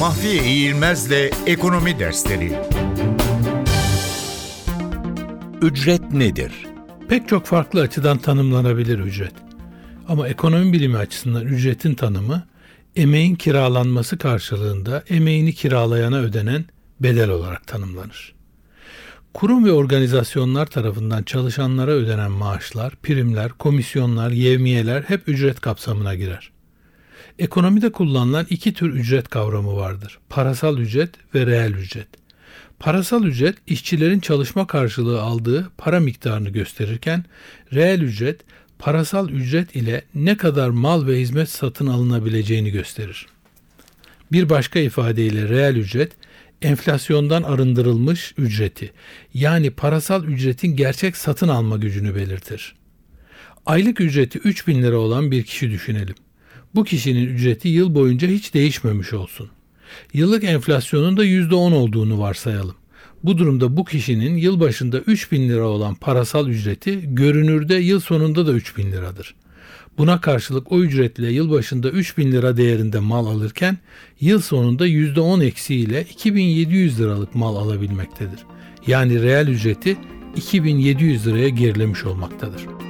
Mahfiye İğilmez'le Ekonomi Dersleri Ücret nedir? Pek çok farklı açıdan tanımlanabilir ücret. Ama ekonomi bilimi açısından ücretin tanımı, emeğin kiralanması karşılığında emeğini kiralayana ödenen bedel olarak tanımlanır. Kurum ve organizasyonlar tarafından çalışanlara ödenen maaşlar, primler, komisyonlar, yevmiyeler hep ücret kapsamına girer. Ekonomide kullanılan iki tür ücret kavramı vardır. Parasal ücret ve reel ücret. Parasal ücret işçilerin çalışma karşılığı aldığı para miktarını gösterirken reel ücret parasal ücret ile ne kadar mal ve hizmet satın alınabileceğini gösterir. Bir başka ifadeyle reel ücret enflasyondan arındırılmış ücreti yani parasal ücretin gerçek satın alma gücünü belirtir. Aylık ücreti 3000 lira olan bir kişi düşünelim. Bu kişinin ücreti yıl boyunca hiç değişmemiş olsun. Yıllık enflasyonun da %10 olduğunu varsayalım. Bu durumda bu kişinin yıl başında 3000 lira olan parasal ücreti görünürde yıl sonunda da 3000 liradır. Buna karşılık o ücretle yıl başında 3000 lira değerinde mal alırken yıl sonunda %10 eksiğiyle 2700 liralık mal alabilmektedir. Yani reel ücreti 2700 liraya gerilemiş olmaktadır.